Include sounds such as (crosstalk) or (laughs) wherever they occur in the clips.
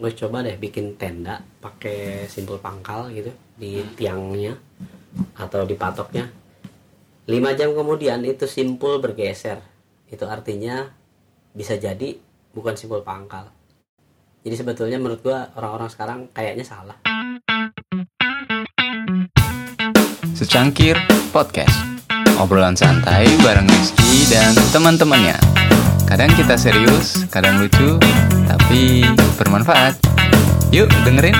lo coba deh bikin tenda pakai simpul pangkal gitu di tiangnya atau di patoknya. Lima jam kemudian itu simpul bergeser. Itu artinya bisa jadi bukan simpul pangkal. Jadi sebetulnya menurut gua orang-orang sekarang kayaknya salah. Secangkir Podcast. Obrolan santai bareng Rizky dan teman-temannya Kadang kita serius, kadang lucu, tapi bermanfaat Yuk dengerin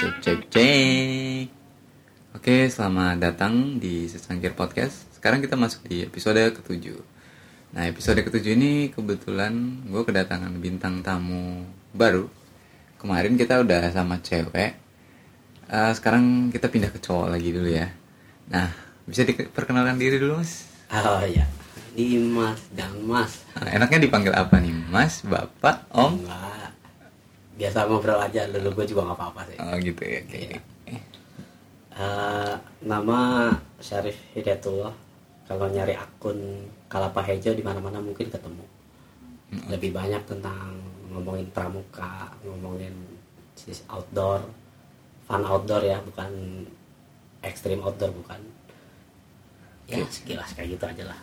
Cek cek cek Oke, selamat datang di Secangkir Podcast. Sekarang kita masuk di episode ketujuh. Nah, episode ketujuh ini kebetulan gue kedatangan bintang tamu baru. Kemarin kita udah sama cewek. Eh, sekarang kita pindah ke cowok lagi dulu ya. Nah, bisa diperkenalkan diri dulu, Mas? oh ya Dimas dan Mas Nah, enaknya dipanggil apa nih? Mas, Bapak, Om? enggak biasa ngobrol aja dulu gue juga nggak apa-apa sih Oh, gitu ya. Oke. Iya. Eh, nama Syarif Hidayatullah kalau nyari akun Kalapa Hejo di mana-mana mungkin ketemu lebih banyak tentang ngomongin pramuka ngomongin outdoor fun outdoor ya bukan ekstrim outdoor bukan. Ya sekilas kayak gitu aja lah.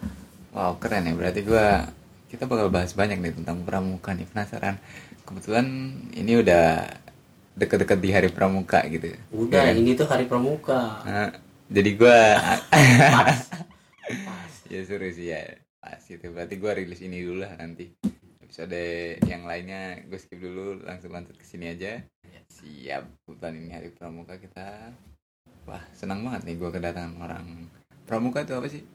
Wow keren ya. Berarti gua kita bakal bahas banyak nih tentang pramuka nih. Penasaran. Kebetulan ini udah deket-deket di hari pramuka gitu. Udah Ya kan? ini tuh hari pramuka. Nah, jadi gua pas pas. (laughs) Ya seru sih ya. Pas gitu. Berarti gua rilis ini dulu lah nanti episode yang lainnya gue skip dulu langsung lanjut ke sini aja. Siap kebetulan ini hari pramuka kita. Wah senang banget nih gua kedatangan orang. Pramuka itu apa sih?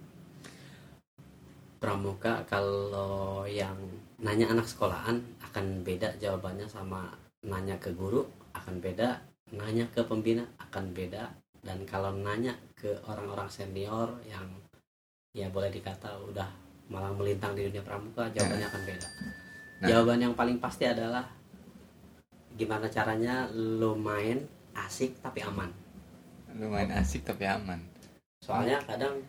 Pramuka kalau yang nanya anak sekolahan akan beda jawabannya sama nanya ke guru akan beda. Nanya ke pembina akan beda. Dan kalau nanya ke orang-orang senior yang ya boleh dikata udah malah melintang di dunia pramuka jawabannya akan beda. Nah. jawaban yang paling pasti adalah gimana caranya lo main asik tapi aman. Lumayan asik tapi aman. Soalnya kadang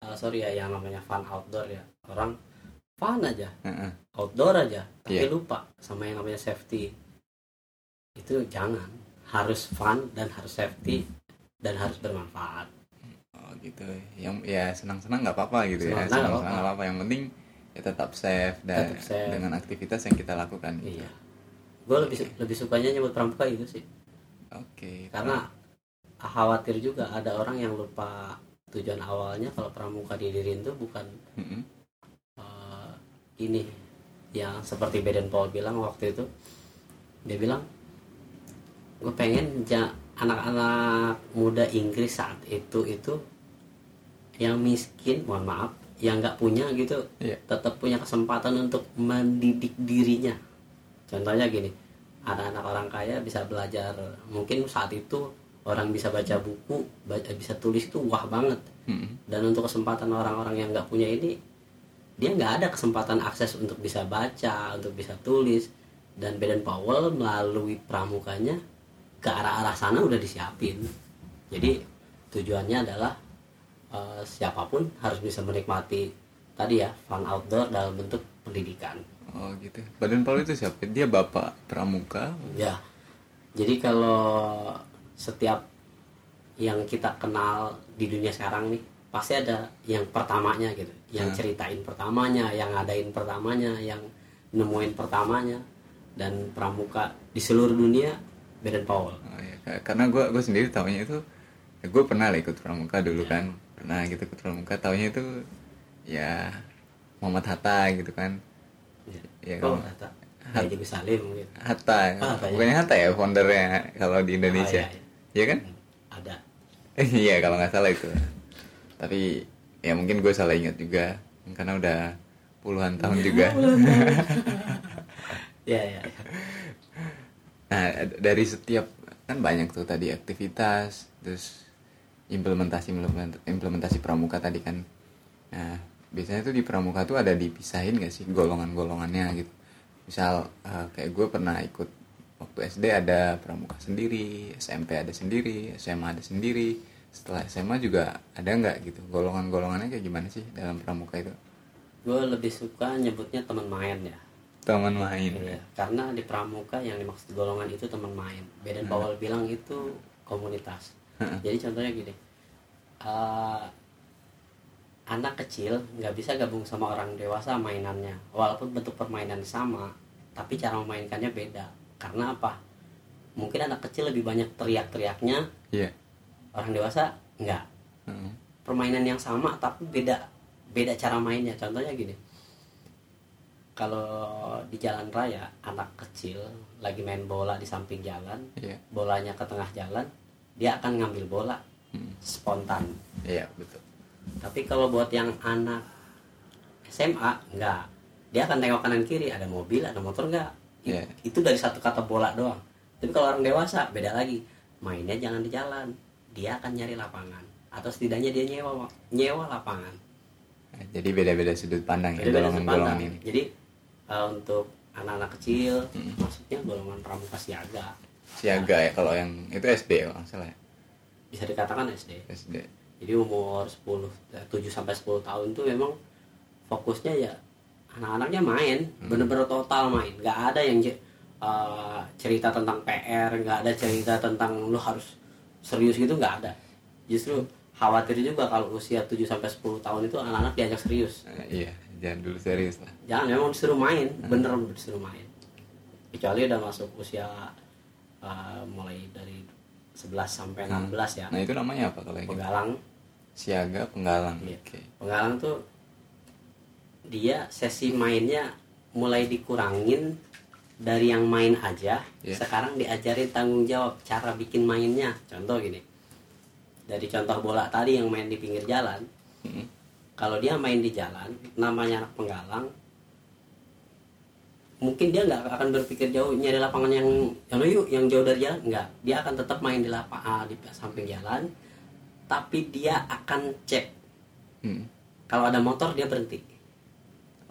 eh, sorry ya yang namanya fun outdoor ya orang fun aja. Heeh. outdoor aja tapi Iya. lupa sama yang namanya safety. Itu jangan harus fun dan harus safety dan harus bermanfaat gitu. Yang ya senang-senang nggak apa-apa gitu ya. Senang-senang nggak Senang-senang apa-apa. nggak apa-apa. Yang penting ya tetap safe dan Tetap safe. dengan aktivitas yang kita lakukan. gitu. iya gue lebih su- lebih sukanya nyebut pramuka itu sih Oke. karena khawatir juga ada orang yang lupa tujuan awalnya kalau pramuka didiriin tuh bukan Mm-mm. eh, ini yang seperti Baden Paul bilang waktu itu dia bilang gue pengen anak-anak muda Inggris saat itu itu yang miskin mohon maaf yang nggak punya gitu Iya. tetap punya kesempatan untuk mendidik dirinya contohnya gini anak-anak orang kaya bisa belajar mungkin saat itu orang bisa baca buku baca, bisa tulis itu wah banget Mm-mm. dan untuk kesempatan orang-orang yang nggak punya ini dia nggak ada kesempatan akses untuk bisa baca untuk bisa tulis dan Baden Powell melalui pramukanya ke arah-arah sana udah disiapin jadi tujuannya adalah eh, siapa pun harus bisa menikmati tadi ya fun outdoor dalam bentuk pendidikan Oh gitu. Badan Paul itu siapa? Dia bapak pramuka. ya jadi kalau setiap yang kita kenal di dunia sekarang nih pasti ada yang pertamanya gitu yang Hmm. ceritain pertamanya yang ngadain pertamanya yang nemuin pertamanya dan pramuka di seluruh dunia Baden Powell Oh, ya. Ka- Karena gue gue sendiri taunya itu, ya gue pernah lah ikut pramuka dulu kan. Pernah gitu ikut pramuka. Taunya itu ya Muhammad Hatta gitu kan. Ya, oh kalau- Haji Gus Salim gitu Hatta, Ah, Hatta, ya. bukannya Hatta ya foundernya kalau di Indonesia, Oh, iya, iya. Iya kan? ada (laughs) Iya kalau nggak salah itu. Tapi ya mungkin gue salah ingat juga karena udah puluhan tahun juga. ya ya, ya. Nah dari setiap kan banyak tuh tadi aktivitas, terus implementasi implement- implementasi pramuka tadi kan. Nah biasanya tuh di pramuka tuh ada dipisahin gak sih golongan-golongannya gitu. Misal eh, kayak gue pernah ikut waktu SD ada pramuka sendiri SMP ada sendiri SMA ada sendiri. Setelah SMA juga ada nggak gitu? Golongan-golongannya kayak gimana sih dalam pramuka itu? Gue lebih suka nyebutnya teman main ya. Teman main Iya, karena di pramuka yang dimaksud golongan itu teman main. Beden Powell bilang itu komunitas jadi contohnya gini eh, anak kecil nggak bisa gabung sama orang dewasa mainannya. Walaupun bentuk permainan sama tapi cara memainkannya beda. Karena apa? Mungkin anak kecil lebih banyak teriak-teriaknya iya. orang dewasa nggak. Heeh. permainan yang sama tapi beda beda cara mainnya. Contohnya gini kalau di jalan raya anak kecil lagi main bola di samping jalan iya. bolanya ke tengah jalan dia akan ngambil bola Hmm. spontan. Iya betul. Tapi kalau buat yang anak SMA enggak. Dia akan tengok kanan kiri ada mobil ada motor enggak. Iya. itu dari satu kata bola doang. Tapi kalau orang dewasa beda lagi. Mainnya jangan di jalan. Dia akan nyari lapangan. Atau setidaknya dia nyewa nyewa lapangan. Nah, jadi beda-beda sudut pandang ya Beda-beda golongan-golongan sudut ini. Jadi eh, untuk anak-anak kecil Hmm. maksudnya golongan pramuka siaga siaga ya kalau yang itu SD kalau nggak salah ya. Bisa dikatakan SD SD jadi umur 10 eh, 7 sampai 10 tahun tuh memang fokusnya ya anak-anaknya main Hmm. bener-bener total main. Nggak ada yang eh, cerita tentang PR nggak ada cerita tentang lu harus serius gitu nggak ada. Justru khawatir juga kalau usia 7 sampai 10 tahun itu anak-anak diajak serius. Nah, iya jangan dulu serius lah. Jangan memang disuruh main Hmm. bener disuruh main. Kecuali udah masuk usia eh, mulai dari 11 sampai 16 ya nah itu namanya apa kalau yang gitu? penggalang siaga penggalang Iya. oke Penggalang tuh dia sesi mainnya mulai dikurangin dari yang main aja. Iya. Sekarang diajarin tanggung jawab cara bikin mainnya. Contoh gini. Dari contoh bola tadi yang main di pinggir jalan, Mm-mm. kalau dia main di jalan, namanya anak penggalang, mungkin dia nggak akan berpikir jauh nyari lapangan yang yang yuk yang jauh dari jalan. Nggak. Dia akan tetap main di lapangan di samping jalan tapi dia akan cek. Mm. kalau ada motor dia berhenti.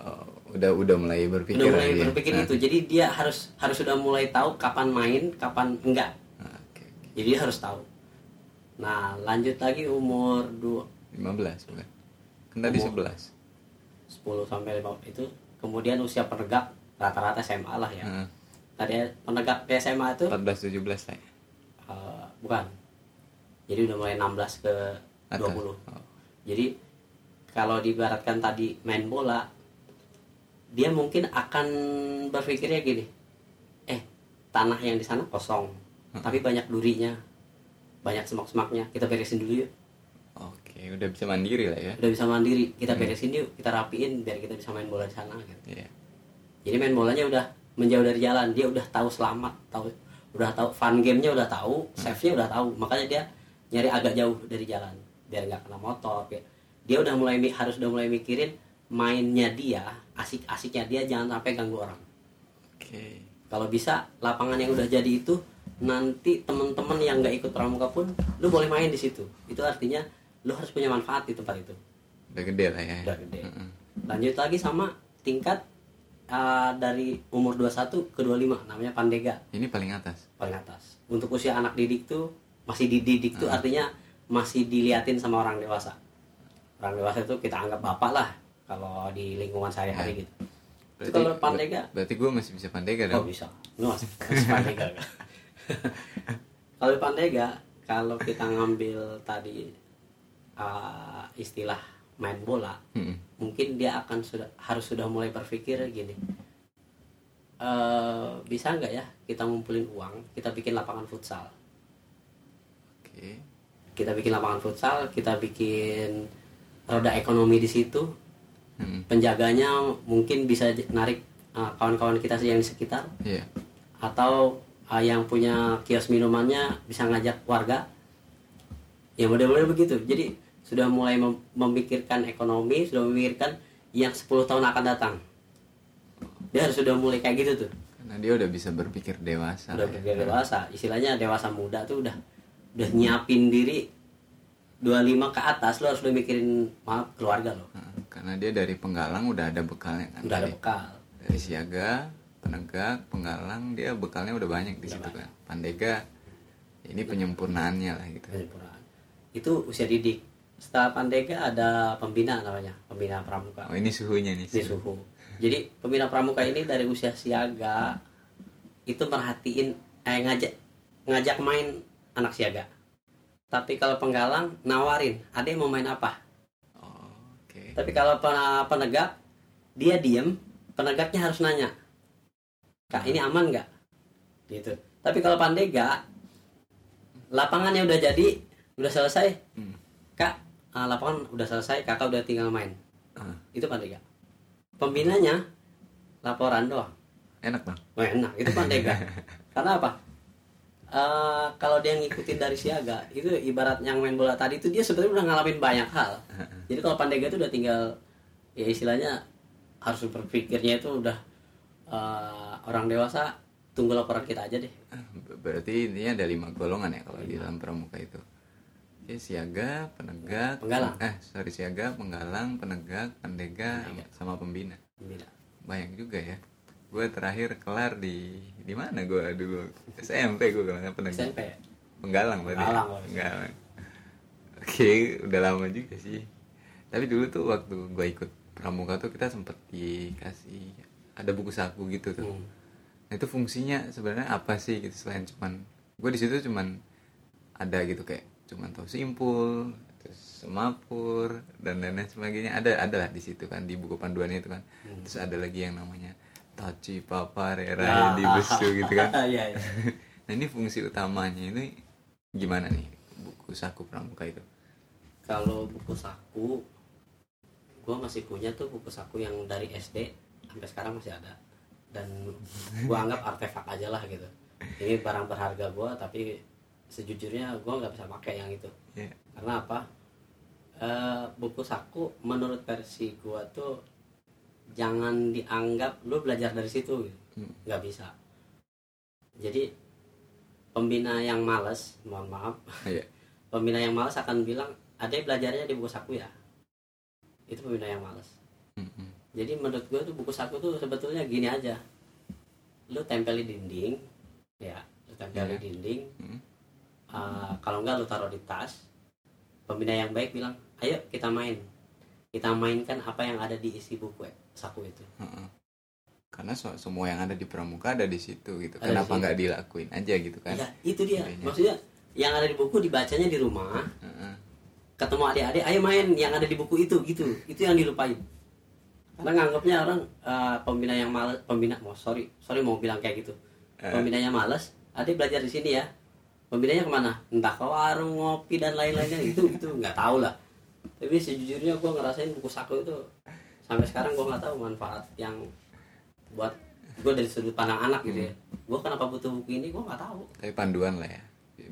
Oh, udah udah mulai berpikir udah mulai ya? berpikir Nah, itu jadi dia harus harus sudah mulai tahu kapan main kapan enggak nah, oke oke. jadi dia harus tahu. Nah lanjut lagi umur 2 15 bukan kan tadi. 11 10 sampai 15 itu. Kemudian usia penegak rata-rata SMA lah ya Heeh. tadi penegak di SMA itu 14 17 lah ya eh, bukan jadi udah mulai 16 ke Atas. 20 Oh. jadi kalau dibaratkan tadi main bola dia mungkin akan berpikirnya gini eh tanah yang di sana kosong tapi banyak durinya banyak semak-semaknya kita beresin dulu yuk Oke, udah bisa mandiri lah ya. udah bisa mandiri kita beresin yuk kita rapiin biar kita bisa main bola di sana gitu. Iya. Jadi main bolanya udah menjauh dari jalan dia udah tahu selamat tahu udah tahu fun gamenya udah tahu save nya udah tahu makanya dia nyari agak jauh dari jalan biar nggak kena motor ya. dia udah mulai harus udah mulai mikirin mainnya dia asik-asiknya dia jangan sampai ganggu orang Oke. kalau bisa lapangan yang udah jadi itu nanti teman-teman yang nggak ikut pramuka pun lu boleh main di situ itu artinya lu harus punya manfaat di tempat itu Udah gede lah ya. Udah gede. Heeh. lanjut lagi sama tingkat uh, dari umur 21 ke 25 namanya pandega. Ini paling atas. paling atas. Untuk usia anak didik tuh masih dididik tuh artinya masih diliatin sama orang dewasa. Orang dewasa itu kita anggap bapak lah kalau di lingkungan sehari-hari gitu. Itu kalau pandega? Berarti gue masih bisa pandega oh dong. bisa. Lu masih, masih pandega. (laughs) Kalau pandega kalau kita ngambil tadi uh, istilah main bola Mm-mm. mungkin dia akan sudah harus sudah mulai berpikir gini eh bisa nggak ya kita ngumpulin uang kita bikin lapangan futsal Oke. kita bikin lapangan futsal kita bikin roda ekonomi di situ Mm-mm. penjaganya mungkin bisa narik eh, kawan-kawan kita yang di sekitar Iya. atau eh, yang punya kios minumannya bisa ngajak warga ya model-model begitu jadi sudah mulai mem- memikirkan ekonomi sudah memikirkan yang 10 tahun akan datang dia harus sudah mulai kayak gitu tuh Karena dia udah bisa berpikir dewasa. udah ya. berpikir dewasa istilahnya dewasa muda tuh udah udah nyiapin diri 25 ke atas lo harus udah mikirin maaf keluarga lo karena dia dari penggalang udah ada bekalnya kan. udah ada bekal dari siaga penegak penggalang dia bekalnya udah banyak di Udah situ banyak. kan pandega ini penyempurnaannya lah gitu penyempurnaan itu usia didik setelah pandega ada pembina namanya pembina pramuka. Oh ini suhunya nih di suhu. jadi pembina pramuka ini dari usia siaga itu merhatiin eh ngajak ngajak main anak siaga. Tapi kalau penggalang nawarin ada yang mau main apa? Oh, oke. Tapi kalau pen- penegak dia diem penegaknya harus nanya kak ini aman nggak? Gitu. Tapi kalau pandega lapangannya udah jadi udah selesai Hmm. Ah, lapangan udah selesai kakak udah tinggal main. Ah, itu pandega pembinanya laporan doang. Enak bang? Wah, enak. Itu pandega (laughs) karena apa? Eh, kalau dia ngikutin dari siaga itu ibarat yang main bola tadi itu dia sebenarnya udah ngalamin banyak hal. Jadi kalau pandega itu udah tinggal ya istilahnya harus berpikirnya itu udah eh, orang dewasa tunggu laporan kita aja deh. Ah, ber- berarti intinya ada lima golongan ya kalau di dalam pramuka itu Oke, siaga, penegak, Penggalang. eh sorry siaga, penggalang, penegak, pendega, sama pembina. Pembina. Banyak juga ya. Gue terakhir kelar di di mana gue dulu SMP gue kelar penegak. SMP Penggalang berarti. ya? Penggalang, berarti. Penggalang. Oke, udah lama juga sih. Tapi dulu tuh waktu gue ikut pramuka tuh kita sempet dikasih ada buku saku gitu tuh. Hmm. Nah, itu fungsinya sebenarnya apa sih gitu selain cuman gue di situ cuman ada gitu kayak cuman tahu simpul terus semapur dan lain-lain sebagainya. Ada ada lah di situ kan di buku panduannya itu kan. Terus ada lagi yang namanya taci papa rera di besu gitu kan. Iya, (laughs) iya. (laughs) nah ini fungsi utamanya ini gimana nih buku saku pramuka itu? Kalau buku saku gua masih punya tuh buku saku yang dari SD sampai sekarang masih ada. Dan gua anggap artefak aja lah gitu. Ini barang berharga gua tapi sejujurnya gua nggak bisa pakai yang itu ya karena apa Eh, buku saku menurut versi gua tuh jangan dianggap lu belajar dari situ gitu. Hmm. bisa jadi pembina yang males mohon maaf Iya. (laughs) pembina yang malas akan bilang ada belajarnya di buku saku ya itu pembina yang malas Mm-mm. jadi menurut gue tuh buku saku tuh sebetulnya gini aja lu tempel di dinding ya lu tempel di Ya. dinding Mm. Uh, kalau enggak lu taruh di tas. Pembina yang baik bilang ayo kita main. Kita mainkan apa yang ada di isi buku eh, saku itu. Karena so- semua yang ada di pramuka ada di situ gitu. Ada kenapa nggak dilakuin aja gitu kan? Ya itu dia. Maksudnya yang ada di buku dibacanya di rumah. Heeh. ketemu adik-adik ayo main yang ada di buku itu gitu. Itu yang dilupain. Karena nganggapnya orang eh, pembina yang males pembina mau sorry sorry mau bilang kayak gitu. Eh. pembinanya males adik belajar di sini ya pembinanya ke mana? Entah ke warung ngopi dan lain-lainnya. Itu itu nggak tahu lah. Tapi sejujurnya gue ngerasain buku saku itu. Sampai sekarang gue nggak tahu manfaat yang buat gue dari sudut pandang anak gitu ya. Gue kenapa butuh buku ini? Gue nggak tahu. Tapi panduan lah ya.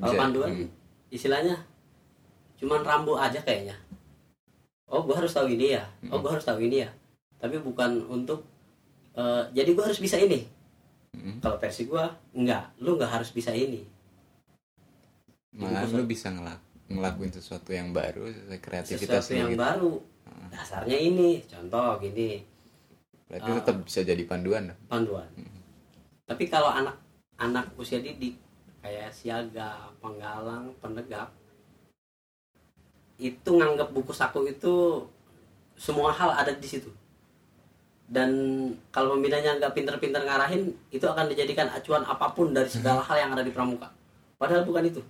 Kalau Bisa- panduan Hmm. istilahnya cuman rambu aja kayaknya. Oh gue harus tahu ini ya? Oh gue harus tahu ini ya? Tapi bukan untuk eh, jadi gue harus bisa ini. Mm. kalau versi gue enggak lu nggak harus bisa ini malah lu bisa ngelak ngelakuin sesuatu yang baru sesuai kreativitas sesuatu yang gitu. baru. Dasarnya ini contoh gini. Berarti Ah. tetap bisa jadi panduan panduan. Tapi kalau anak anak usia didik kayak siaga penggalang penegak itu nganggap buku saku itu semua hal ada di situ. Dan kalau pembinanya nggak pinter-pinter ngarahin itu akan dijadikan acuan apa pun dari segala hal yang ada di pramuka. Padahal bukan itu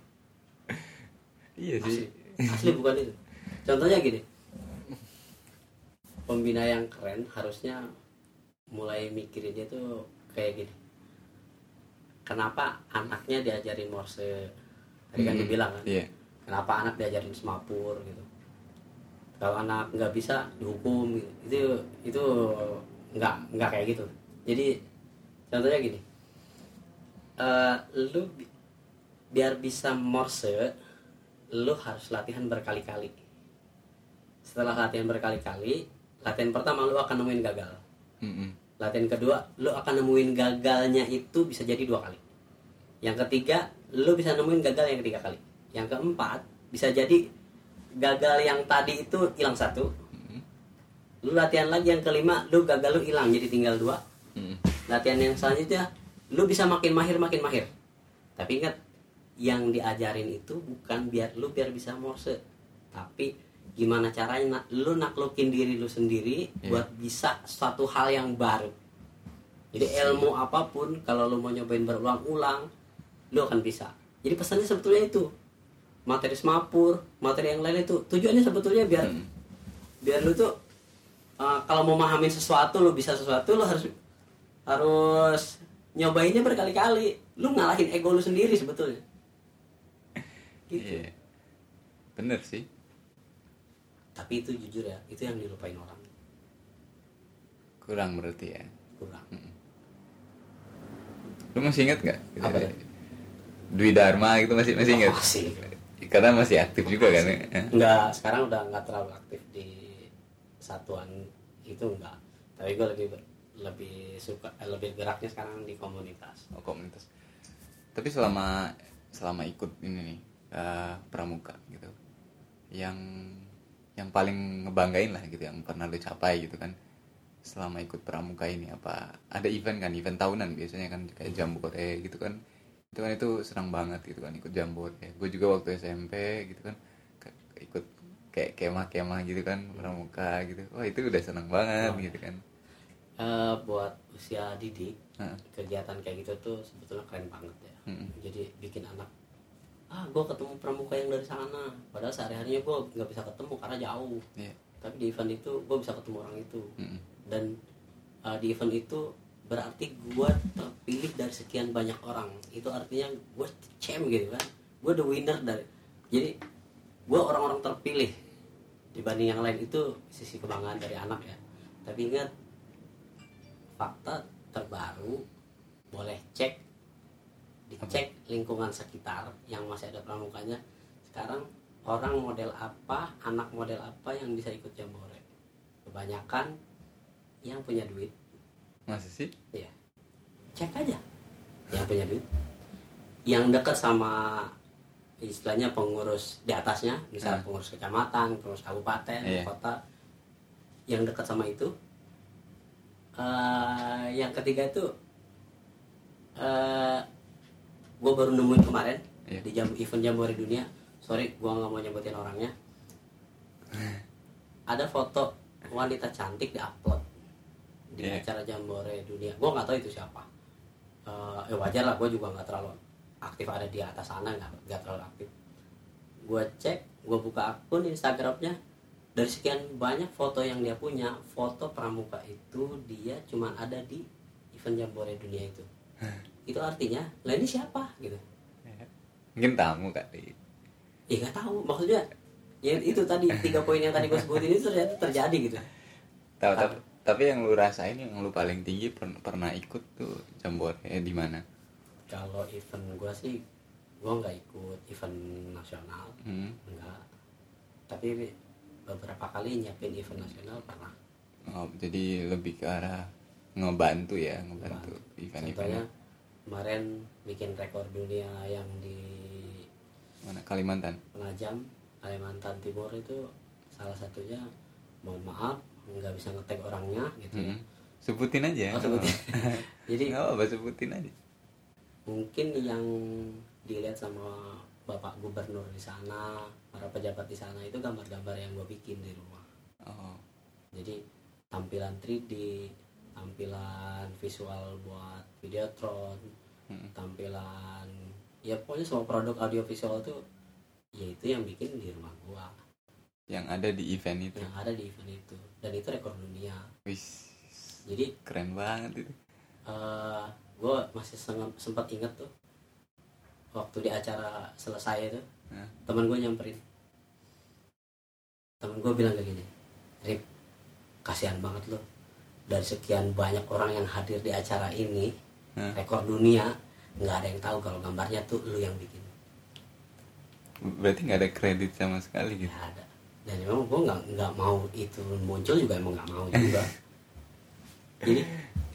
iya sih. Asli. Bukan itu. Contohnya gini. Pembina yang keren harusnya mulai mikirin dia tuh kayak gini. Kenapa anaknya diajarin morse? Tadi kan Hmm, dibilang kan. iya. Kenapa anak diajarin semapur gitu? Kalau anak nggak bisa dihukum gitu. itu itu nggak nggak kayak gitu. Jadi contohnya gini. Eh lu bi- biar bisa morse lu harus latihan berkali-kali. Setelah latihan berkali-kali latihan pertama lu akan nemuin gagal. Mm-mm. latihan kedua lu akan nemuin gagalnya itu bisa jadi dua kali. Yang ketiga lu bisa nemuin gagal yang ketiga kali. Yang keempat bisa jadi gagal yang tadi itu hilang satu. Lu latihan lagi yang kelima lu gagal lu hilang jadi tinggal dua. Mm-mm. latihan yang selanjutnya lu bisa makin mahir makin mahir. Tapi ingat yang diajarin itu bukan biar lu biar bisa morse tapi gimana caranya nak, lu naklukin diri lu sendiri Iya. buat bisa suatu hal yang baru. Jadi ilmu apa pun kalau lu mau nyobain berulang-ulang lu akan bisa. Jadi pesannya sebetulnya itu. Materi semapur materi yang lain itu tujuannya sebetulnya biar Hmm. biar lu tuh uh, kalau mau memahamin sesuatu lu bisa sesuatu lu harus harus nyobainnya berkali-kali. Lu ngalahin ego lu sendiri sebetulnya gitu Iya. Bener sih. tapi itu jujur ya itu yang dilupain orang Kurang berarti ya. kurang Lu masih ingat nggak? Apa ya? Dwi Dharma gitu masih masih ingat? masih Karena masih aktif juga kan ya. nggak sekarang udah nggak terlalu aktif di satuan itu enggak tapi gue lebih lebih suka eh, lebih geraknya sekarang di komunitas Oh, komunitas. Tapi selama selama ikut ini nih eh, pramuka gitu, yang yang paling ngebanggain lah gitu, yang pernah lu capai gitu kan, selama ikut pramuka ini apa ada event kan, event tahunan biasanya kan kayak jambore gitu kan, itu kan itu senang banget gitu kan ikut jambore. Gue juga waktu SMP gitu kan ikut kayak kemah-kemah gitu kan pramuka gitu, wah itu udah senang banget Oh, gitu kan. Eh, buat usia didik Heeh. kegiatan kayak gitu tuh sebetulnya keren banget ya Mm-mm. jadi bikin anak ah gue ketemu pramuka yang dari sana. Padahal sehari harinya gue nggak bisa ketemu karena jauh. Iya. tapi di event itu gue bisa ketemu orang itu. Mm-mm. dan uh, di event itu berarti gue terpilih dari sekian banyak orang. Itu artinya gue champ gitu kan. Gue the winner dari jadi gue orang-orang terpilih. Dibanding yang lain itu sisi kebanggaan dari anak ya. Tapi ingat fakta terbaru boleh cek dicek lingkungan sekitar yang masih ada pramukanya sekarang orang model apa anak model apa yang bisa ikut jambore kebanyakan yang punya duit Masa sih? ya cek aja yang punya duit yang dekat sama istilahnya pengurus di atasnya misalnya Hmm. pengurus kecamatan pengurus kabupaten Iya. kota yang dekat sama itu Eh, yang ketiga itu eh gue baru nemuin kemarin Iya. di jam event jambore dunia. Sorry gue nggak mau nyebutin orangnya. (laughs) Ada foto wanita cantik di upload di Iya. acara jambore dunia. Gue nggak tahu itu siapa. Eh, ya wajar lah gue juga nggak terlalu aktif ada di atas sana nggak nggak terlalu aktif. Gue cek gue buka akun instagramnya. Dari sekian banyak foto yang dia punya foto pramuka itu dia cuman ada di event jambore dunia itu itu artinya lah ini siapa gitu Mungkin tamu kali. ya nggak tahu maksudnya ya itu tadi tiga poin yang tadi gue sebutin itu ternyata terjadi gitu Tahu Ah. tapi, tapi yang lu rasain yang lu paling tinggi per- pernah ikut tuh jambore di mana? kalau event gue sih gue nggak ikut event nasional Hmm. enggak tapi beberapa kali nyiapin event nasional pernah Oh, jadi lebih ke arah ngebantu ya, ngebantu event-event kemarin bikin rekor dunia yang di mana Kalimantan. Penajam Kalimantan Timur itu salah satunya mohon maaf nggak bisa ngetek orangnya gitu ya Hmm. Sebutin aja. Oh, sebutin. (laughs) Jadi Nggak apa-apa, sebutin aja. mungkin yang dilihat sama bapak gubernur di sana para pejabat di sana itu gambar-gambar yang gue bikin di rumah Oh. jadi tampilan 3D tampilan visual buat videotron Hmm. tampilan ya pokoknya semua produk audio visual tuh ya itu yang bikin di rumah gua Yang ada di event itu. yang ada di event itu dan itu rekor dunia Wis. jadi Keren banget itu. eh gue masih sempat inget tuh waktu di acara selesai itu Hah? teman gue nyamperin teman gue bilang kayak gini Rip kasihan banget lo dari sekian banyak orang yang hadir di acara ini Hah? rekor dunia nggak ada yang tahu kalau gambarnya tuh lu yang bikin. Berarti nggak ada kredit sama sekali gitu. nggak ada. Dan memang gue nggak nggak mau itu muncul juga emang nggak mau juga. (laughs) Jadi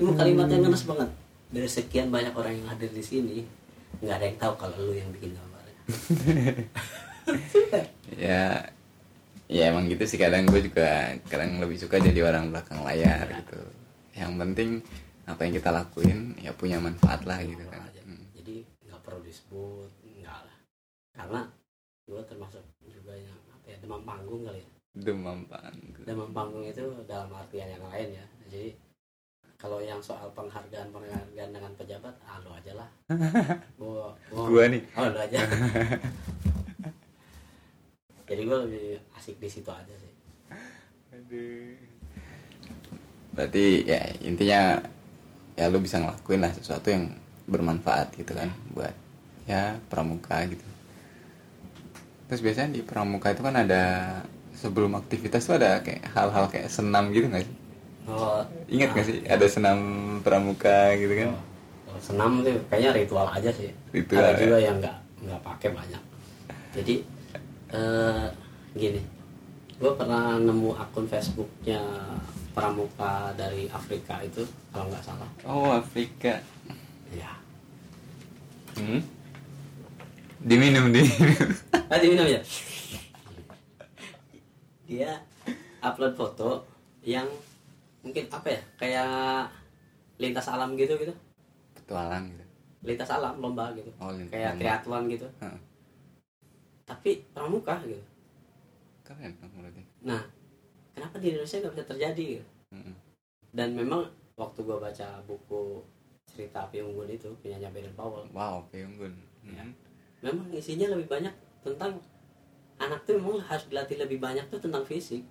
itu kalimat yang ngenes banget. Dari sekian banyak orang yang hadir di sini nggak ada yang tahu kalau lu yang bikin gambarnya. (laughs) Ya ya emang gitu sih. Kadang gue juga kadang lebih suka jadi orang belakang layar gitu. Yang penting apa yang kita lakuin ya punya manfaat lah gitu kan. Aja. Hmm. jadi nggak perlu disebut enggak lah. Karena gue termasuk juga yang apa ya demam panggung kali ya. Demam panggung. Demam panggung itu dalam artian yang lain ya. Jadi kalau yang soal penghargaan penghargaan dengan pejabat ah lu aja lah. (laughs) Gua, gua, gua nih. oh lu aja (laughs) jadi gue lebih asik di situ aja sih. Berarti ya intinya ya lu bisa ngelakuin lah sesuatu yang bermanfaat gitu kan buat ya pramuka gitu. Terus biasanya di pramuka itu kan ada sebelum aktivitas tuh ada kayak hal-hal kayak senam gitu nggak sih? Oh, ingat nggak nah, sih ada senam pramuka gitu kan? Oh, senam tuh kayaknya ritual aja sih. Ritual, ada ya. juga yang nggak nggak pakai banyak. Jadi eh, gini. Gue pernah nemu akun Facebooknya pramuka dari Afrika itu kalau nggak salah. Oh Afrika. Ya hmm? diminum (laughs) diminum. Ah diminum ya? Dia upload foto yang mungkin apa ya kayak lintas alam gitu gitu petualang gitu. Lintas alam lomba gitu. Oh kayak lomba. triathlon gitu. Tapi pramuka gitu. Keren berarti. Nah kenapa di Indonesia nggak bisa terjadi gitu? Mm-mm. dan memang waktu gua baca buku cerita api unggun itu punyanya Baden Powell. Wow peunggun Ya. Hmm. memang isinya lebih banyak tentang anak tuh memang harus dilatih lebih banyak tuh tentang fisik.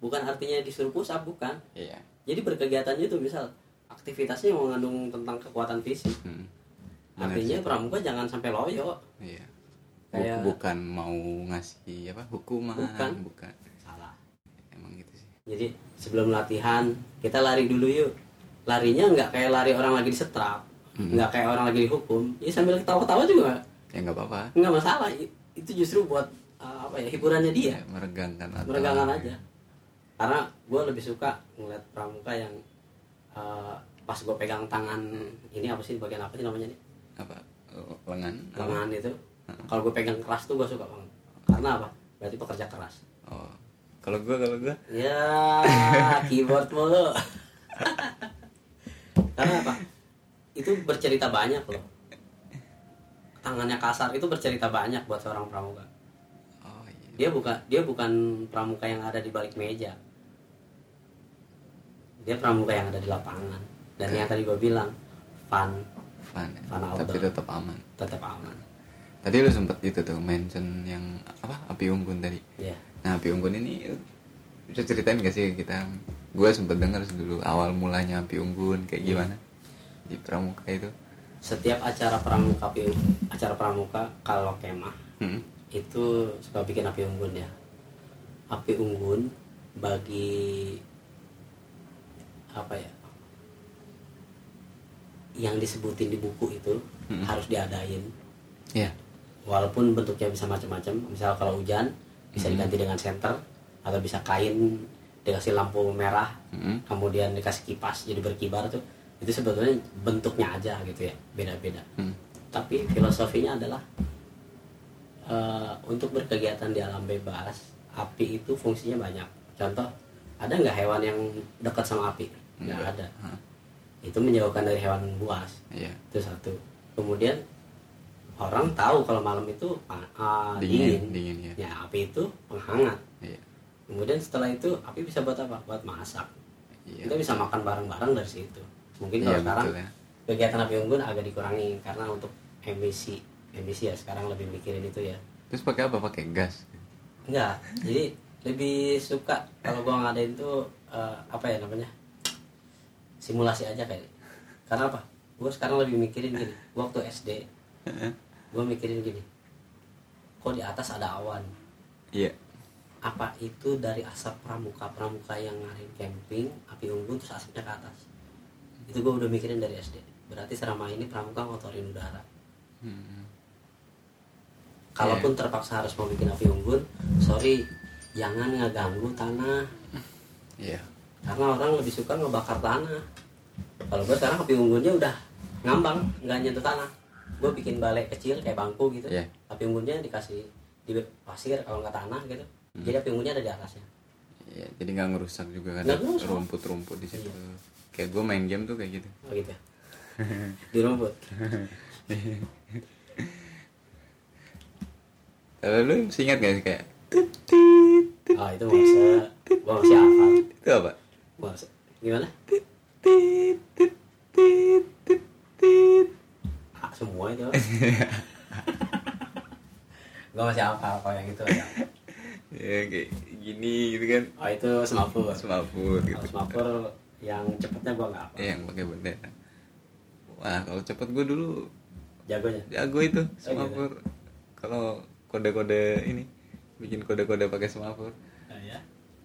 Bukan artinya disuruh push up bukan. Iya. Jadi berkegiatannya itu misal aktivitasnya mengandung tentang kekuatan fisik. Hmm. Artinya pramuka jangan sampai loyo. Iya Kayak- Buk- bukan mau ngasih apa hukuman Bukan. bukan. Salah. Emang gitu sih. Jadi sebelum latihan kita lari dulu yuk. Larinya nggak kayak lari orang lagi disetrap Mm-mm. nggak kayak orang lagi dihukum. Ya sambil ketawa-ketawa juga ya nggak apa-apa. Nggak masalah. Itu justru buat uh, apa ya hiburannya dia. Ya, meregangkan atau meregangkan aja. Karena gue lebih suka ngeliat pramuka yang uh, pas gue pegang tangan ini apa sih bagian apa sih namanya nih? Apa? Lengan? Apa? lengan itu kalau gue pegang keras tuh gue suka banget. Karena apa? Berarti pekerja keras. Oh. Kalau gua kalau gua? Ya (laughs) keyboard mulu. (laughs) Karena apa? Itu bercerita banyak loh. Tangannya kasar itu bercerita banyak buat seorang pramuka. Oh iya. Dia bukan dia bukan pramuka yang ada di balik meja. Dia pramuka yang ada di lapangan. Dan yang tadi gue bilang fun. Fun. Fun tapi tetap aman. Tetap aman tadi lu sempet itu tuh mention yang apa api unggun tadi. Ya nah api unggun ini bisa ceritain gak sih kita gue sempet denger dulu awal mulanya api unggun kayak gimana? Di pramuka itu. Setiap acara pramuka pi- acara pramuka kalau kemah hmm. itu suka bikin api unggun ya. Api unggun bagi apa ya yang disebutin di buku itu Hmm. harus diadain. Ya walaupun bentuknya bisa macam-macam misal kalau hujan bisa Hmm. diganti dengan senter atau bisa kain dikasih lampu merah Hmm. kemudian dikasih kipas jadi berkibar tuh itu sebetulnya bentuknya aja gitu ya beda-beda Hmm. tapi filosofinya adalah eh, untuk berkegiatan di alam bebas api itu fungsinya banyak contoh ada nggak hewan yang dekat sama api nggak Nggak. ada itu menjauhkan dari hewan buas iya itu satu kemudian orang tahu kalau malam itu ah, dingin dingin, dingin ya ya api itu penghangat iya. Kemudian setelah itu api bisa buat apa? Buat masak. Iya. Kita bisa makan bareng-bareng dari situ. Mungkin kalau Iya, sekarang betul ya. kegiatan api unggun agak dikurangi karena untuk emisi. Emisi ya sekarang lebih mikirin itu ya. Terus pakai apa? Pakai gas? Enggak. Jadi lebih suka kalau gua ngadain tuh eh, apa ya namanya? Simulasi aja kayak. Karena apa? Gua sekarang lebih mikirin gini. Waktu SD gua mikirin gini kok di atas ada awan? Iya. Apa itu dari asap pramuka? Pramuka yang ngadain camping api unggun terus asapnya ke atas. Itu gue udah mikirin dari SD berarti selama ini pramuka ngotorin udara. Hmm. kalaupun terpaksa harus mau bikin api unggun sorry jangan ngeganggu tanah. Iya. Karena orang lebih suka ngebakar tanah. Kalau gue sekarang api unggunnya udah ngambang nggak nyentuh tanah gue bikin balai kecil kayak bangku gitu. Iya. api unggunnya dikasih di pasir kalau nggak tanah gitu. Jadi api unggunnya ada di atasnya. Iya, jadi nggak ngerusak juga kan? Rumput-rumput di situ. Iya. kayak gue main game tuh kayak gitu. Oh gitu (laughs) di rumput? (laughs) Kalau lu masih ingat gak sih kayak oh itu masa gua masih hafal. itu apa? Masa gimana ah, semua itu gua masih hafal kalau yang itu ya. Ya kayak gini gitu kan. Oh itu semapur semaput gitu. Semapur yang cepetnya gua nggak hafal Eh, yang pakai bendera wah kalau cepet gue dulu jagonya? Jago itu gitu. semapur kalau kode-kode ini bikin kode-kode pakai semapur oh, ya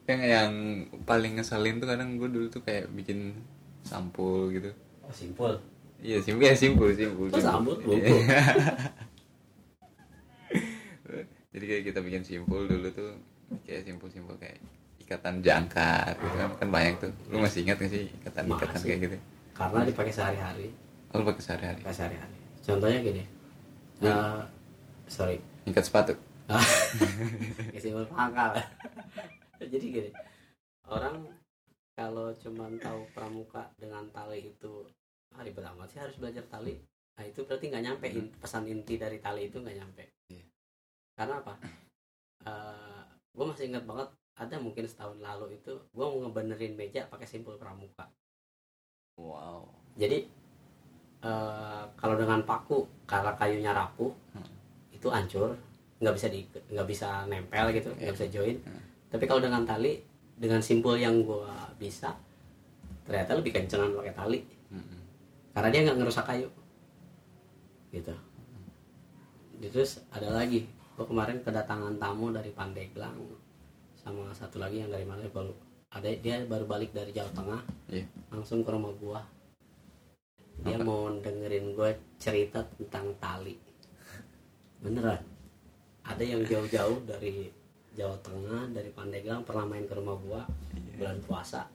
yang yang paling ngeselin tuh kadang gue dulu tuh kayak bikin sampul gitu. Oh simpul iya simpul ya simpul simpul sampul? Iya. Buku. jadi kayak kita bikin simpul dulu tuh kayak simpul-simpul kayak ikatan jangkar gitu kan kan banyak tuh. Lu masih ingat gak sih ikatan-ikatan kayak gitu? Karena dipakai sehari-hari. Oh, lu pakai sehari-hari? Pakai sehari-hari. Contohnya gini Eh, sorry. Ikat sepatu? (laughs) Kesimpul pangkal. (laughs) Jadi gini orang kalau cuman tahu pramuka dengan tali itu hari pertama sih harus belajar tali nah itu berarti nggak nyampe in- pesan inti dari tali itu nggak nyampe Iya. karena apa (clears throat) gue masih ingat banget ada mungkin setahun lalu itu gue mau ngebenerin meja pakai simpul pramuka wow jadi eh, kalau dengan paku karena kayunya rapuh Hmm. itu hancur nggak bisa di nggak bisa nempel gitu nggak Iya. bisa join Hmm. tapi kalau dengan tali dengan simpul yang gua bisa ternyata lebih kencengan pakai tali. Karena dia nggak ngerusak kayu. Gitu. Terus ada lagi. Gua kemarin kedatangan tamu dari Pandeglang sama satu lagi yang dari mana baru. Ada dia baru balik dari Jawa Tengah. Iya. Langsung ke rumah gua. Dia Apa? mau dengerin gue cerita tentang tali. Beneran. Ada yang jauh-jauh dari Jawa Tengah dari Pandeglang pernah main ke rumah gua Iya. bulan puasa.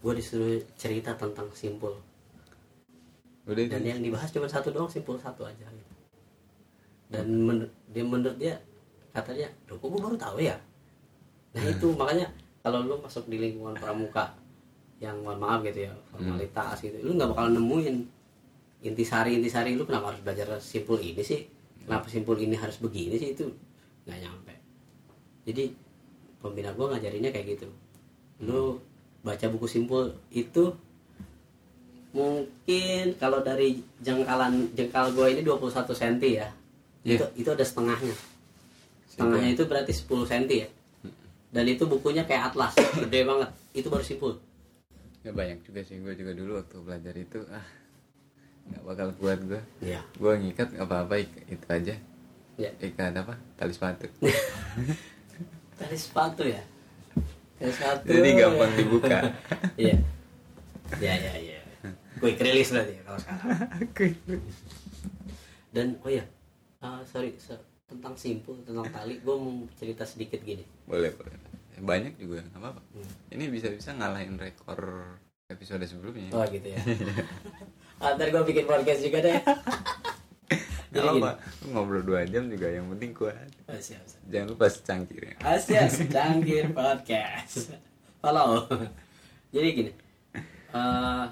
Gue disuruh cerita tentang simpul udah dan itu yang dibahas cuma satu doang simpul satu aja gitu. dan men- dia menurut dia katanya kok gue baru tahu ya? Nah itu makanya kalau lu masuk di lingkungan pramuka yang mohon maaf gitu ya formalitas gitu lu nggak bakal nemuin. Intisari intisari lu kenapa harus belajar simpul ini sih? Kenapa simpul ini harus begini sih? Itu nggak nyampe. Jadi pembina gua ngajarinnya kayak gitu. Lu baca buku simpul itu mungkin kalau dari jengkalan jengkal gua ini 21 cm ya. Iya. itu itu ada setengahnya. Setengahnya itu berarti 10 cm ya. Dan itu bukunya kayak atlas gede banget. Itu baru simpul. Ya banyak juga sih. Gue juga dulu waktu belajar itu ah nggak bakal kuat gue ya gue ngikat nggak apa-apa itu aja. Ya ikat apa? Tali sepatu. (laughs) Tali sepatu ya? Tali sepatu. Jadi gampang dibuka. (laughs) Iya. Ya ya ya quick release berarti ya kalau sekarang. (laughs) Dan oh ya ah, sorry se- tentang simpul tentang tali gue mau cerita sedikit gini. Boleh boleh. Banyak juga nggak apa-apa. Hmm. ini bisa bisa ngalahin rekor episode sebelumnya. Oh gitu ya. (laughs) Ah, ntar gue bikin podcast juga deh. (laughs) Gak jadi gini. Apa ngobrol dua jam juga yang penting kuat. Oh, siap, siap. jangan lupa secangkir ya. Asia Secangkir Podcast. Follow. Jadi gini. eh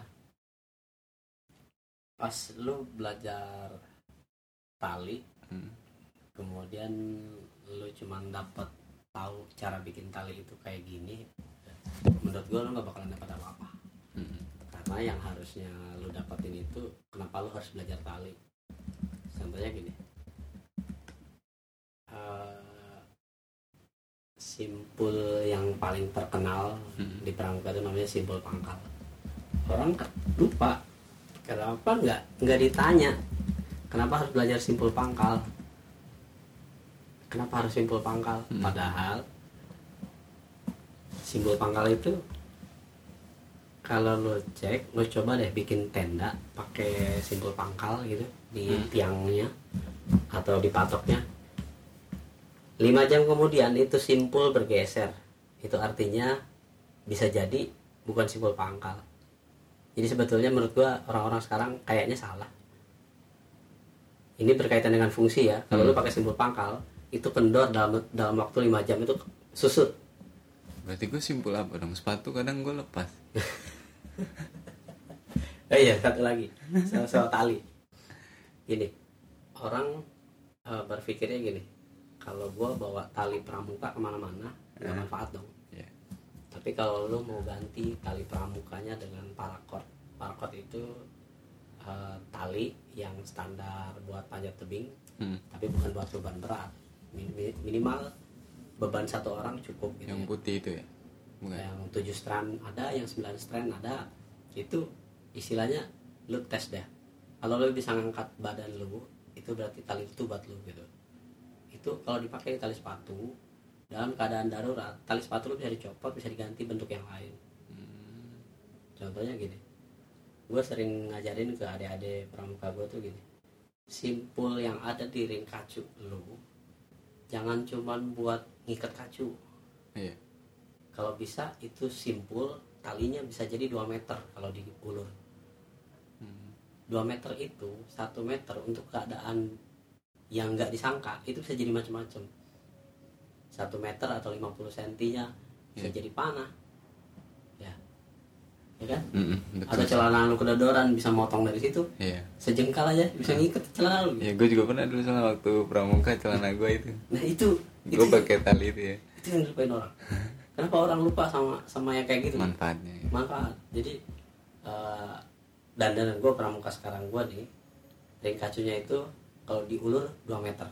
pas lu belajar tali, Hmm. kemudian lu cuman dapat tahu cara bikin tali itu kayak gini, menurut gua lu nggak bakalan dapat apa-apa. Hmm. Karena yang harusnya lu dapatin itu, kenapa lu harus belajar tali? Contohnya gini. Eh, simpul yang paling terkenal Hmm. di pramuka itu namanya simpul pangkal. Orang lupa. Kenapa nggak nggak ditanya? Kenapa harus belajar simpul pangkal? Kenapa harus simpul pangkal? Hmm. Padahal simpul pangkal itu kalau lo cek, lo coba deh bikin tenda pakai simpul pangkal gitu di Hmm. tiangnya atau di patoknya. Lima jam kemudian itu simpul bergeser. Itu artinya bisa jadi bukan simpul pangkal. Jadi sebetulnya menurut gua orang-orang sekarang kayaknya salah. Ini berkaitan dengan fungsi ya. Kalau Hmm. lo pakai simpul pangkal, itu kendor dalam dalam waktu lima jam itu susut. berarti gue simpul apa dong sepatu kadang gue lepas (laughs) eh iya satu lagi soal, soal tali gini orang eh, berpikirnya gini kalau gua bawa tali pramuka ke mana-mana nggak Eh. manfaat dong Iya. Tapi kalau lu mau ganti tali pramukanya dengan paracord paracord itu eh, tali yang standar buat panjat tebing Hmm. tapi bukan buat beban berat Min- mi- minimal beban satu orang cukup gitu Yang ya. putih itu ya? Bukan. yang tujuh strand ada yang sembilan strand ada itu istilahnya lu tes deh kalau lu bisa ngangkat badan lu itu berarti tali itu buat lu gitu itu kalau dipakai tali sepatu dalam keadaan darurat tali sepatu lu bisa dicopot bisa diganti bentuk yang lain Hmm. contohnya gini gue sering ngajarin ke adik-adik pramuka gue tuh gini simpul yang ada di ring kacu lu jangan cuman buat ngikat kacu Iya. kalau bisa itu simpul talinya bisa jadi 2 meter kalau diulur Hmm. 2 meter itu satu meter untuk keadaan yang nggak disangka itu bisa jadi macam-macam satu meter atau 50 sentinya bisa Iya. jadi panah ya ya kan Mm-mm, betul. ada celana lu kedodoran bisa motong dari situ Iya. sejengkal aja bisa ngikat celana lu Ya gue juga pernah dulu sama waktu pramuka celana gue itu. nah itu Gue pakai tali itu ya. itu yang dilupain orang kenapa orang lupa sama sama yang kayak gitu Manfaatnya. ya. manfaat jadi eh dandanan gue pramuka sekarang gue nih ring kacunya itu kalau diulur 2 meter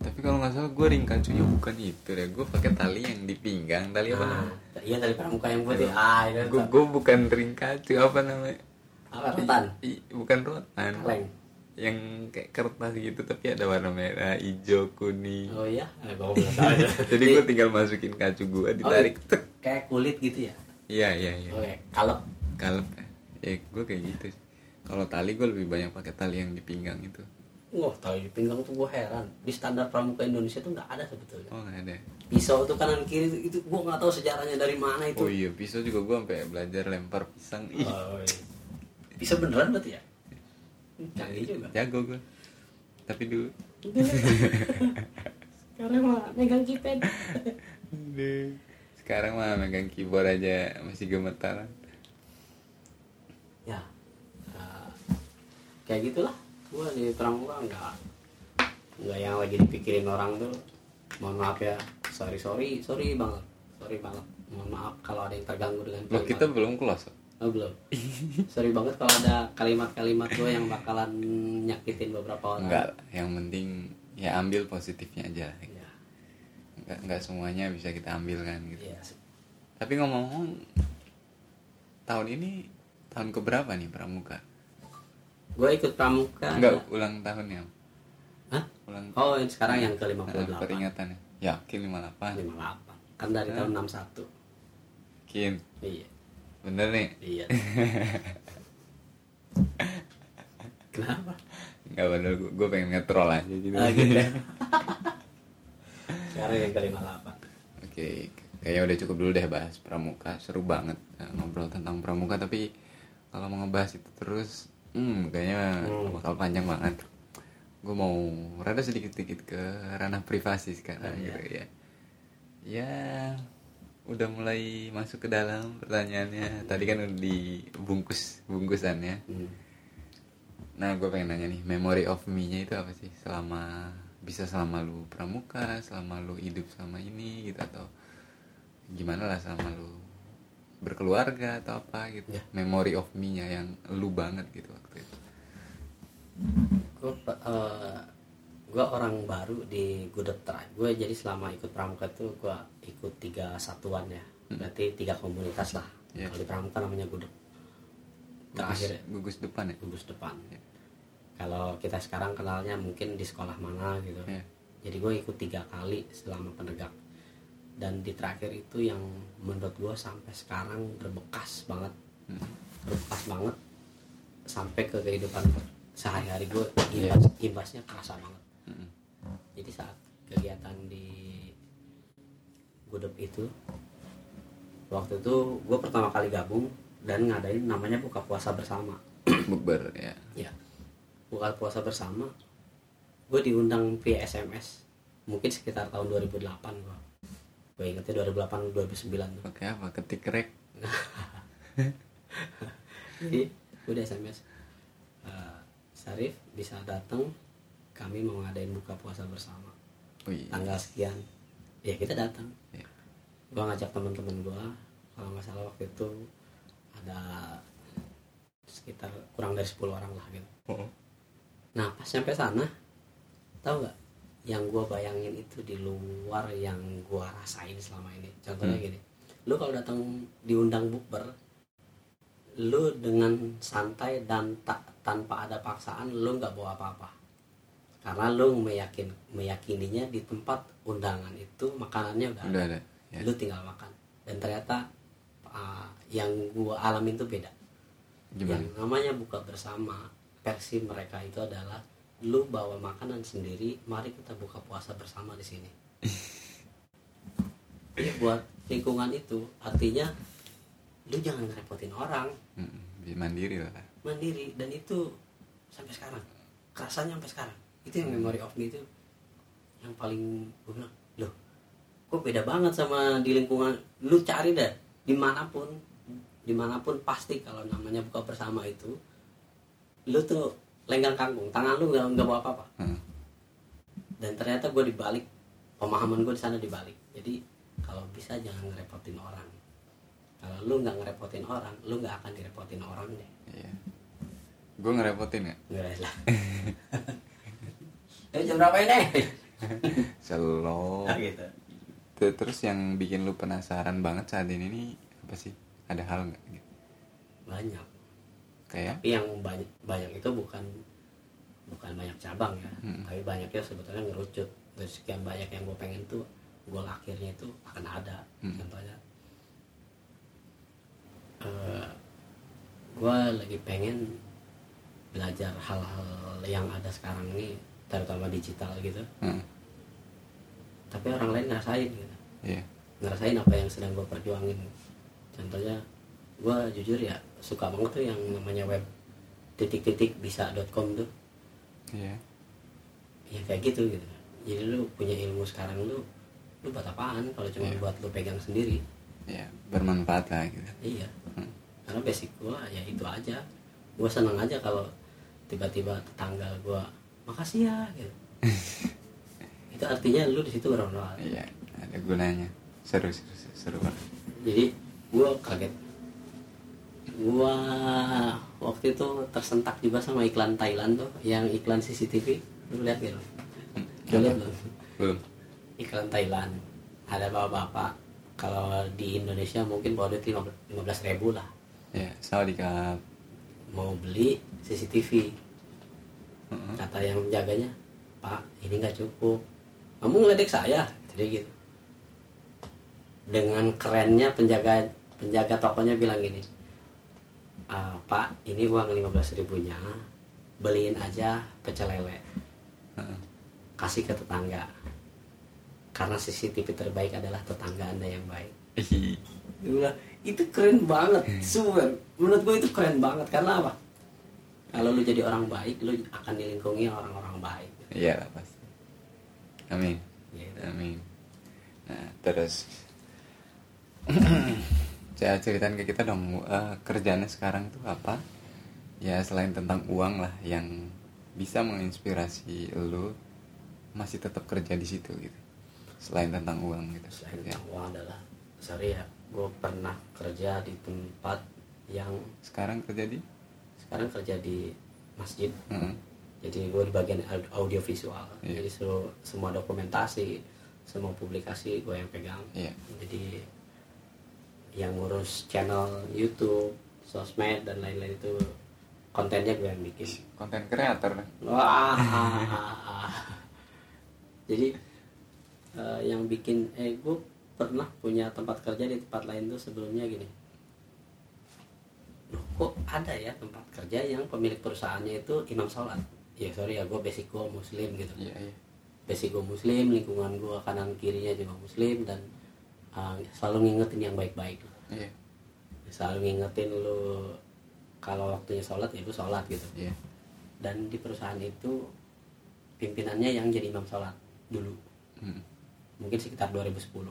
Tapi kalau nggak salah gue ring kacunya bukan itu deh. Gue pakai tali yang di pinggang. Tali apa nah, namanya? iya dari pramuka yang putih ah itu Gue gue bukan ring kacu apa namanya? apa rotan I- bukan rotan. kaleng Yang kayak kertas gitu tapi ada warna merah, hijau, kuning. oh iya eh. (laughs) Jadi gue tinggal masukin kacu gue ditarik. Oh, kayak kulit gitu ya Iya iya iya. oke kalau Kalep. Ya gue kayak gitu. Kalau tali gue lebih banyak pakai tali yang di pinggang itu. Wah tahu di pinggang tuh gue heran di standar pramuka Indonesia tuh nggak ada sebetulnya Oh nggak ada. pisau tuh kanan kiri itu, itu gue nggak tahu sejarahnya dari mana itu Oh iya pisau juga gue sampai belajar lempar pisang. Oh, iya. pisau beneran berarti ya canggih juga jago gue. Tapi dulu. karena mah megang keypad. Sekarang mah megang keyboard aja masih gemetaran. ya eh, kayak gitulah gua di pramuka nggak nggak yang lagi dipikirin orang tuh. Mohon maaf ya. Sorry sorry sorry banget. Sorry banget. Mohon maaf kalau ada yang terganggu dengan Loh kalimat. kita belum close. oh, belum. (laughs) Sorry banget kalau ada kalimat-kalimat gua yang bakalan nyakitin beberapa orang. Enggak, yang penting ya ambil positifnya aja. ya Enggak, enggak semuanya bisa kita ambil kan gitu. ya Tapi ngomong-ngomong tahun ini tahun keberapa nih pramuka? Gua ikut pramuka Enggak ulang tahunnya. Hah? Ulang oh ini sekarang yang ke Nah, 58 peringatannya. Yakin 58. 58 kan dari tahun 61 Yakin. iya Bener nih. iya (laughs) kenapa Enggak bener gue, gue pengen ngetrol aja gitu. Ah, gitu ya. (laughs) sekarang yang ke 58 Oke, kayaknya udah cukup dulu deh bahas pramuka. Seru banget eh, ngobrol tentang pramuka tapi kalau mau ngebahas itu terus hmm kayaknya Hmm. bakal panjang banget. Gue mau rada sedikit-sedikit ke ranah privasi sekarang Oh, iya. gitu ya. Ya udah mulai masuk ke dalam pertanyaannya. Tadi kan udah dibungkus bungkusannya. Hmm. Nah, gue pengen nanya nih, memory of me-nya itu apa sih? Selama bisa selama lu pramuka, selama lu hidup sama ini gitu atau gimana lah selama lu berkeluarga atau apa gitu. Ya. Memory of me-nya yang lu banget gitu itu. gue gue orang baru di Gudeg Tribe gue jadi selama ikut pramuka tuh gue ikut tiga satuan ya berarti tiga komunitas lah Iya. kalau di pramuka namanya Gudeg terakhir gugus depan ya. gugus depan Iya. kalau kita sekarang kenalnya mungkin di sekolah mana gitu Iya. jadi gue ikut tiga kali selama penegak dan di terakhir itu yang menurut gue sampai sekarang berbekas banget Hmm. berbekas banget sampai ke kehidupan sehari-hari gue Iya. imbas, imbasnya kerasa banget Mm-mm. jadi saat kegiatan di Gudep itu waktu itu gue pertama kali gabung dan ngadain namanya buka puasa bersama (coughs) Bukber ya. ya buka puasa bersama gue diundang via SMS mungkin sekitar tahun 2008 gue gue ingetnya 2008 2009 tuh Pakai apa? Ketik rek. (laughs) jadi udah sms "Eh, Sarif bisa datang kami mau ngadain buka puasa bersama Wih. tanggal sekian ya kita datang Iya. gua ngajak teman-teman gua kalau nggak salah waktu itu ada sekitar kurang dari 10 orang lah gitu Oh. nah pas sampai sana tahu nggak yang gua bayangin itu di luar yang gua rasain selama ini contohnya Hmm. gini lu kalau datang diundang bukber lu dengan santai dan tak tanpa ada paksaan lu nggak bawa apa-apa karena lu meyakin meyakininya di tempat undangan itu makanannya udah, Udah ada ada. Ya. lu tinggal makan dan ternyata uh, yang gua alamin itu beda Gimana? yang namanya buka bersama versi mereka itu adalah lu bawa makanan sendiri mari kita buka puasa bersama di sini (laughs) Iya buat lingkungan itu artinya lu jangan ngerepotin orang. Mm, biar mandiri lah. mandiri dan itu sampai sekarang. Kerasanya sampai sekarang. Itu yang memory of me itu. Yang paling gue bilang loh kok beda banget sama di lingkungan? Lu cari deh di mana pun di mana pun pasti kalau namanya buka bersama itu lu tuh lenggang kangkung. Tangan lu nggak nggak bawa apa-apa. Mm. dan ternyata gue dibalik pemahaman gue di sana dibalik. Jadi kalau bisa jangan ngerepotin orang kalau lu nggak ngerepotin orang lu nggak akan direpotin orang deh Iya. Gue ngerepotin ya? Nggak lah. (laughs) Eh jam berapa ini? (laughs) Selo. Nah, gitu. Terus yang bikin lu penasaran banget saat ini nih apa sih? Ada hal nggak? gitu? Banyak. Kayak? Tapi yang banyak banyak itu bukan bukan banyak cabang ya, Hmm. tapi banyaknya sebetulnya ngerucut. Dari sekian banyak yang gue pengen tuh, gol akhirnya itu akan ada. Hmm. Contohnya, eh gue lagi pengen belajar hal-hal yang ada sekarang ini, terutama digital gitu. Mm, Tapi orang lain ngerasain gitu. Iya. ngerasain apa yang sedang gue perjuangin contohnya gue jujur ya suka banget tuh yang namanya web titik-titik bisa.com tuh Iya. ya kayak gitu gitu jadi lu punya ilmu sekarang lu lu buat apaan kalau cuma Iya. buat lu pegang sendiri Iya. Bermanfaat lah gitu. iya Hmm. karena basic gue ya itu aja gue seneng aja kalau tiba-tiba tetangga gue makasih ya gitu (laughs) itu artinya lu di situ bermanfaat Iya. Ada gunanya. Seru seru seru, seru banget. jadi gue kaget gue waktu itu tersentak juga sama iklan Thailand tuh yang iklan CCTV lu lihat gitu lu lihat belum Belum. iklan Thailand ada bapak-bapak kalau di Indonesia mungkin bawa duit 15 ribu lah. Ya, Sawadee mau beli CCTV Heeh. kata yang menjaganya pak ini nggak cukup. Kamu ngeledek saya jadi gitu. Dengan kerennya penjaga penjaga tokonya bilang gini "Ah, pak ini uang 15 ribunya beliin aja pecel lele. Kasih ke tetangga karena CCTV terbaik adalah tetangga anda yang baik bilang, itu keren banget super menurut gue itu keren banget karena apa kalau lu jadi orang baik lu akan dilingkungi orang-orang baik Iya lah pasti. Amin. Gitu. Amin. Nah, terus (clears throat) saya ceritain ke kita dong eh, kerjaannya sekarang tuh apa? Ya selain tentang uang lah yang bisa menginspirasi lu masih tetap kerja di situ gitu. Selain tentang uang gitu. selain Ya. tentang uang adalah sorry ya gue pernah kerja di tempat yang Sekarang kerja di? sekarang kerja di masjid Heeh. jadi gue di bagian au- audiovisual Iya. jadi seluruh- semua dokumentasi semua publikasi gue yang pegang Iya. jadi yang ngurus channel YouTube sosmed dan lain-lain itu kontennya gue yang bikin Konten kreator. Wah. Jadi eh, yang bikin eh gue pernah punya tempat kerja di tempat lain tuh sebelumnya gini. Loh, kok ada ya tempat kerja yang pemilik perusahaannya itu imam sholat? Ya sorry ya gue basic gue muslim gitu. Iya, iya. Basic gue muslim, lingkungan gue kanan kirinya juga muslim dan eh, selalu ngingetin yang baik-baik. Iya. Selalu ngingetin lu kalau waktunya sholat ya lu sholat gitu Iya. dan di perusahaan itu pimpinannya yang jadi imam sholat dulu Hmm. Mungkin sekitar 2010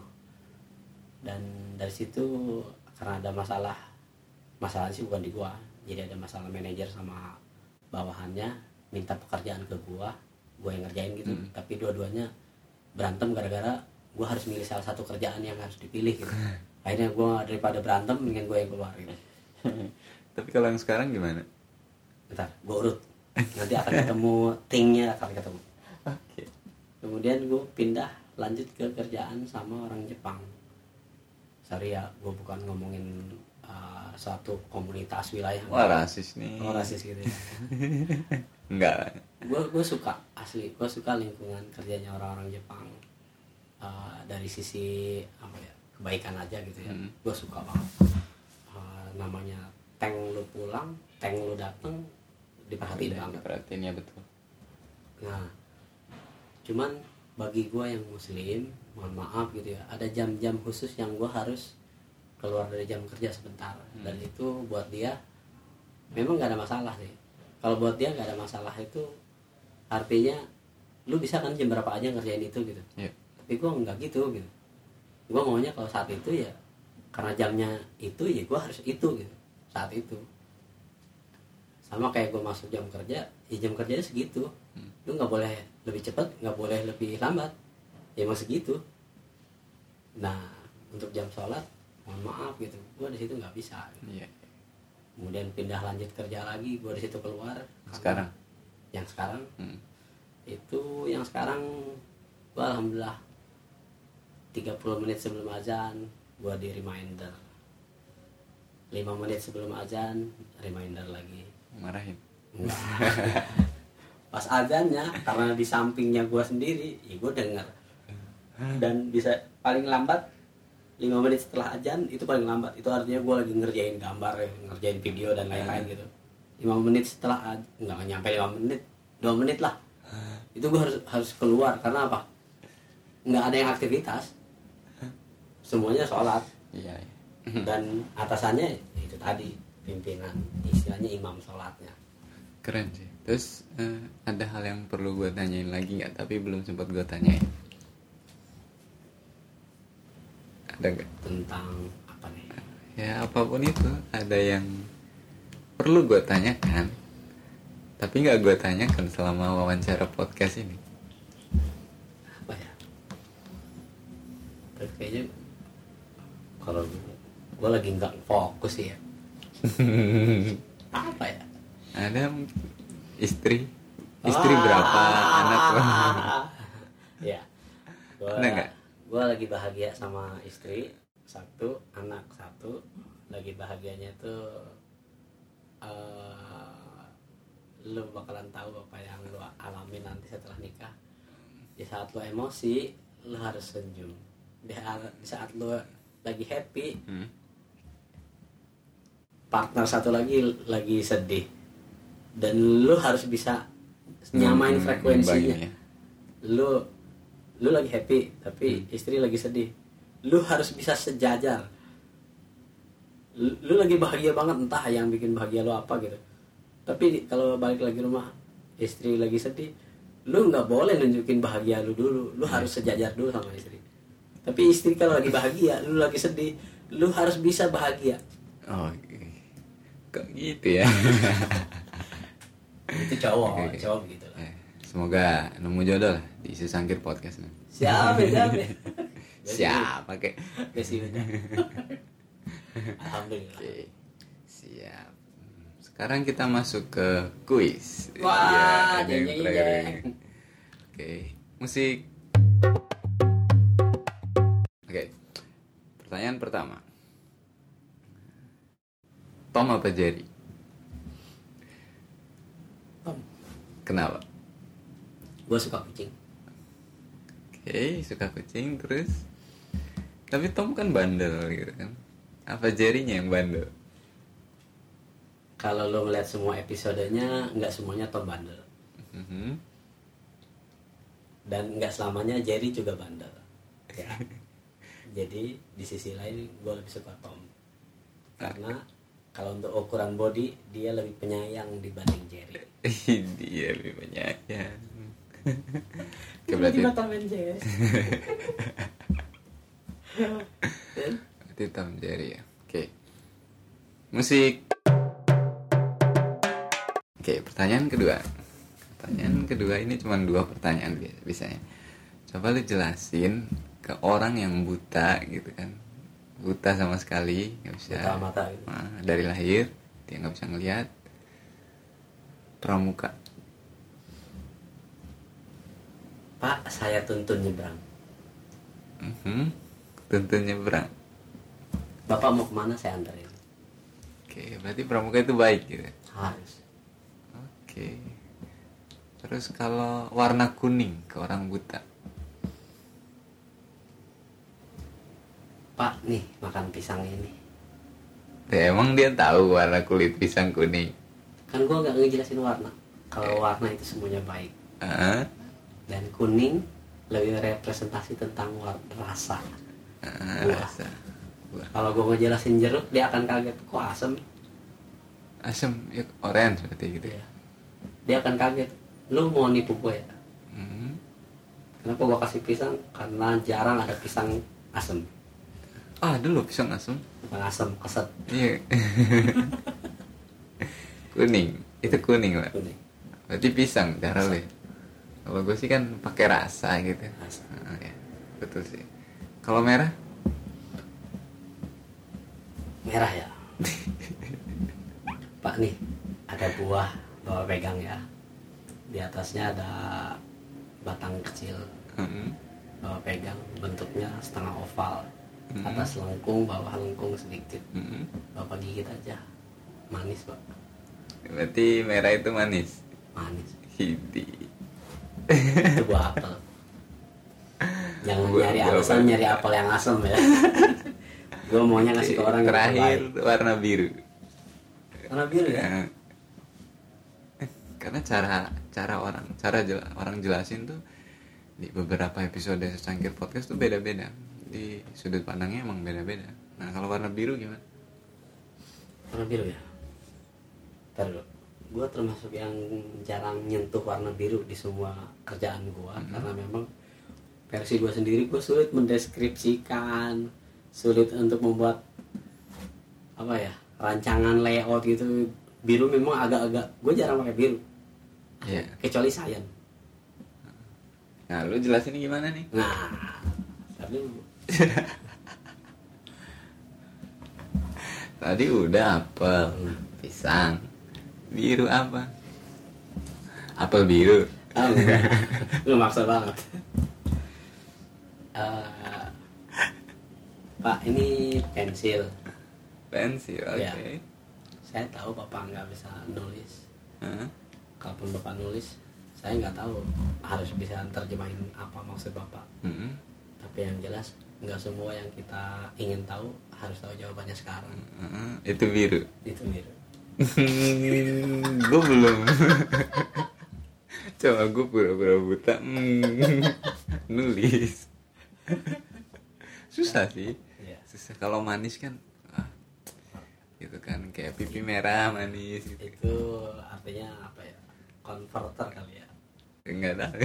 dan dari situ karena ada masalah masalahnya sih bukan di gua jadi ada masalah manajer sama bawahannya minta pekerjaan ke gua gua yang ngerjain gitu Hmm. tapi dua-duanya berantem gara-gara gua harus milih salah satu kerjaan yang harus dipilih gitu (laughs) akhirnya gua daripada berantem mendingan gua yang keluar gitu (laughs) Tapi kalau yang sekarang gimana? bentar gua urut (laughs) nanti akan ketemu tingnya akan ketemu Oke. kemudian gue pindah lanjut ke kerjaan sama orang Jepang sorry ya gue bukan ngomongin uh, suatu komunitas wilayah Wah rasis nih. oh, rasis gitu ya (laughs) Enggak. gue gue suka asli gue suka lingkungan kerjanya orang-orang Jepang Uh, dari sisi apa ya kebaikan aja gitu ya Hmm. gue suka banget Uh, namanya tank lu pulang tank lu dateng diperhatiin Udah, banget Perhatiin ya betul. Nah, cuman bagi gue yang muslim, mohon maaf gitu ya, ada jam-jam khusus yang gue harus keluar dari jam kerja sebentar. Dan itu buat dia memang gak ada masalah sih. Kalau buat dia gak ada masalah itu artinya lu bisa kan jam berapa aja ngerjain itu gitu. Iya. Tapi gue nggak gitu gitu. Gue maunya kalau saat itu ya karena jamnya itu ya gue harus itu gitu saat itu sama kayak gue masuk jam kerja ya jam kerjanya segitu. Lu nggak boleh lebih cepat nggak boleh lebih lambat. Ya emang segitu. Nah untuk jam sholat mohon maaf gitu. Gue di situ nggak bisa. Iya. kemudian pindah lanjut kerja lagi gue di situ keluar. Sekarang? yang sekarang? Hmm. itu yang sekarang gue alhamdulillah 30 menit sebelum azan gue di reminder. 5 menit sebelum azan reminder lagi Marahin. (laughs) Pas azannya karena di sampingnya gue sendiri ya gue denger. Dan bisa paling lambat 5 menit setelah azan itu paling lambat. Itu artinya gue lagi ngerjain gambar ya, ngerjain video dan lain-lain gitu. 5 menit setelah nggak nyampe 5 menit 2 menit lah. Itu gue harus harus keluar karena apa? Nggak ada yang aktivitas. Semuanya sholat. Iya. iya. dan atasannya itu tadi pimpinan istilahnya imam sholatnya Keren sih. Terus eh, ada hal yang perlu gue tanyain lagi nggak? Tapi belum sempat gue tanyain. Ada nggak? tentang apa nih Ya apa pun itu ada yang perlu gue tanyakan. Tapi nggak gue tanyakan selama wawancara podcast ini. apa ya tapi kayaknya kalau gue lagi nggak fokus ya (laughs) apa ya? Ada istri, istri berapa, anak berapa? (laughs) ya. Gue Ada nggak? gue lagi bahagia sama istri satu anak satu. Lagi bahagianya tuh eh, lu bakalan tahu apa yang lu alami nanti setelah nikah. Di saat lu emosi lu harus senyum. Di, di saat lu lagi happy Hmm. Partner satu lagi lagi sedih. Dan lu harus bisa nyamain Hmm, frekuensinya. imbangi ya. lu lu lagi happy tapi istri lagi sedih. Lu harus bisa sejajar. Lu, lu lagi bahagia banget entah yang bikin bahagia lu apa gitu. Tapi kalau balik lagi rumah istri lagi sedih lu nggak boleh nunjukin bahagia lu dulu. Lu harus sejajar dulu sama istri. Tapi istri kalau lagi bahagia lu lagi sedih lu harus bisa bahagia. Oh, kok gitu ya? (laughs) itu cowok oke. cowok begitu lah Eh, Semoga nemu jodoh lah di sesangkir podcast nih. siapa siapa (laughs) Siapa kek? (laughs) Alhamdulillah Oke, siap. Sekarang kita masuk ke kuis. Wah, Iya, ini yang jeng. Oke, musik. Oke, pertanyaan pertama. Tom apa Jerry? Tom Kenapa? gue suka kucing Oke, suka kucing terus. Tapi Tom kan bandel gitu kan. Apa Jerry-nya yang bandel? kalau lo ngeliat semua episodenya nggak semuanya Tom bandel Mhm. dan nggak selamanya Jerry juga bandel ya (laughs) jadi di sisi lain gue lebih suka Tom karena kalau untuk ukuran body dia lebih penyayang dibanding Jerry (laughs) Dia lebih ya. (laughs) Oke, berarti, Tiba-tiba Tom and Jerry (laughs) berarti Tom Jerry ya. Oke. Musik. Oke, pertanyaan kedua. Pertanyaan kedua ini cuma dua pertanyaan bi- biasanya. Coba lu jelasin ke orang yang buta gitu kan. Buta sama sekali, nggak bisa. Buta mata gitu. Nah, dari lahir dia nggak bisa ngelihat. Pramuka. Pak, saya tuntun nyebrang. Mhm. Tuntun nyebrang. Bapak mau ke mana saya anterin. Oke, berarti pramuka itu baik gitu. Harus. Oke. Terus kalau warna kuning ke orang buta. Pak, nih makan pisang ini. Ya, emang dia tahu warna kulit pisang kuning. Kan gua nggak ngejelasin warna. Kalau warna itu semuanya baik. Ah, Dan kuning lebih representasi tentang rasa. Buah. rasa. Buah. Kalau gua ngejelasin jeruk, dia akan kaget. Kok asem? Asam, ya, orange berarti gitu ya. Iya. Dia akan kaget. Lu mau nipu gue ya? Hmm. Kenapa gua kasih pisang? Karena jarang ada pisang asem. Ah, dulu pisang asem, keset. Iya. (laughs) kuning, itu kuning lah. Kuning. Berarti pisang cara lu. ya? Kalau gue sih kan pakai rasa gitu. Rasa. Ya. Betul sih. Kalau merah? Merah ya. (laughs) Pak nih, ada buah, bawa pegang ya. Di atasnya ada batang kecil, Hmm. bawa pegang. Bentuknya setengah oval. Mhm. Atas lengkung, bawah lengkung sedikit. Hmm. Bapak gigit aja. Manis pak, Berarti merah itu manis. manis. Hidi. Itu buah apel. (laughs) Jangan Buah- nyari buah alasan nyari apel yang asem ya. (laughs) Gue maunya ngasih ke orang Terakhir warna biru. Warna biru ya. Ya. Karena cara cara orang cara jela- orang jelasin tuh di beberapa episode secangkir podcast tuh beda-beda. Di sudut pandangnya emang beda-beda. Nah kalau warna biru gimana? Warna biru ya. Ntar dulu. Gue termasuk yang jarang nyentuh warna biru di semua kerjaan gue karena memang versi gue sendiri gue sulit mendeskripsikan, sulit untuk membuat apa ya rancangan layout gitu. Biru memang agak-agak gue jarang pakai biru Iya. kecuali sayan. Nah lu jelasin gimana nih? Nah, tapi (laughs) Tadi udah apel, pisang, biru apa? Apel biru. oh, lu maksa banget. Eh, Pak ini pensil. Pensil, oke. Iya. Saya tahu bapak nggak bisa nulis. Hah? Kalaupun bapak nulis, saya nggak tahu harus bisa terjemahin apa maksud bapak. Mm-mm. Tapi yang jelas nggak semua yang kita ingin tahu harus tahu jawabannya sekarang. Mm-mm. Itu biru. Itu biru. (laughs) gue belum coba gue pura-pura buta (laughs) nulis susah sih Iya. susah kalau manis kan ah, gitu kan kayak pipi merah manis gitu Itu artinya apa ya? Converter kali ya. enggak tahu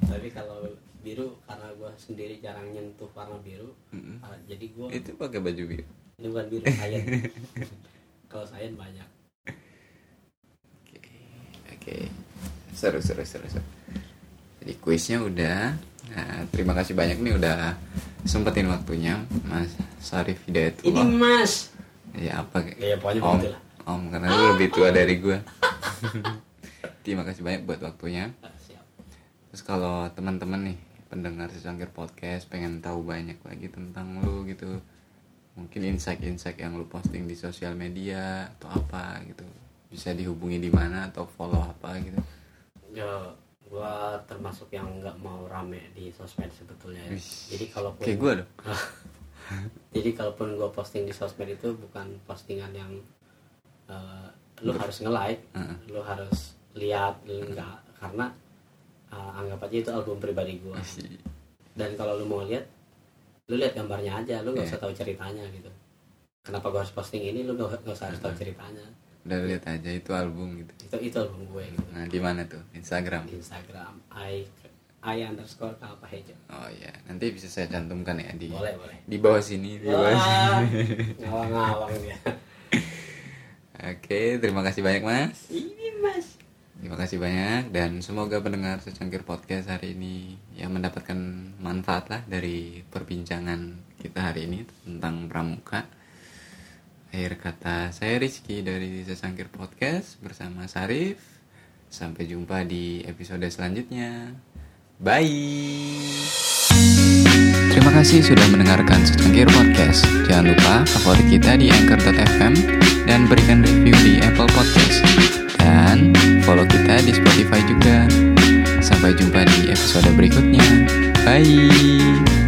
Tapi kalau biru karena gue sendiri jarang nyentuh warna biru, Mm-mm. ah, jadi gue itu pakai baju biru? Ini bukan biru (laughs) sayan. kalau sayan banyak. oke oke. Seru seru seru seru. Jadi kuisnya udah. Nah terima kasih banyak nih udah sempetin waktunya mas Sarif Ini Hidayatullah mas. ya apa Ya pokoknya om lah. om karena lu lebih tua dari gue (laughs) terima kasih banyak buat waktunya. Ah, terus kalau teman-teman nih pendengar secangkir podcast pengen tahu banyak lagi tentang lu gitu mungkin insight-insight yang lu posting di sosial media atau apa gitu bisa dihubungi di mana atau follow apa gitu Ya, gua termasuk yang nggak mau rame di sosmed sebetulnya. ya. Jadi kalaupun kayak gue dong (laughs) jadi kalaupun gua posting di sosmed itu bukan postingan yang eh, lu harus nge-like, Heeh. lu harus lihat, lu enggak karena eh, anggap aja itu album pribadi. Isi. Dan kalau lu mau lihat, lu lihat gambarnya aja, lu nggak Iya. usah tahu ceritanya gitu. Kenapa gua harus posting ini, lu nggak usah harus tahu ceritanya. udah lihat aja itu album gitu Itu itu album gue gitu. nah di mana tuh Instagram Instagram i i underscore kalpa hejo. oh ya nanti bisa saya cantumkan ya di Boleh boleh. di bawah sini di bawah sini Wah, ngawang-ngawang dia. (laughs) Oke, terima kasih banyak Mas. Ini mas. Terima kasih banyak dan semoga pendengar secangkir podcast hari ini yang mendapatkan manfaat lah dari perbincangan kita hari ini tentang pramuka. Akhir kata saya Rizky dari secangkir podcast bersama Sarif. Sampai jumpa di episode selanjutnya. Bye. Terima kasih sudah mendengarkan secangkir podcast. Jangan lupa favorit kita di anchor.fm dan berikan review di Apple Podcast. Dan follow kita di Spotify juga. Sampai jumpa di episode berikutnya. Bye.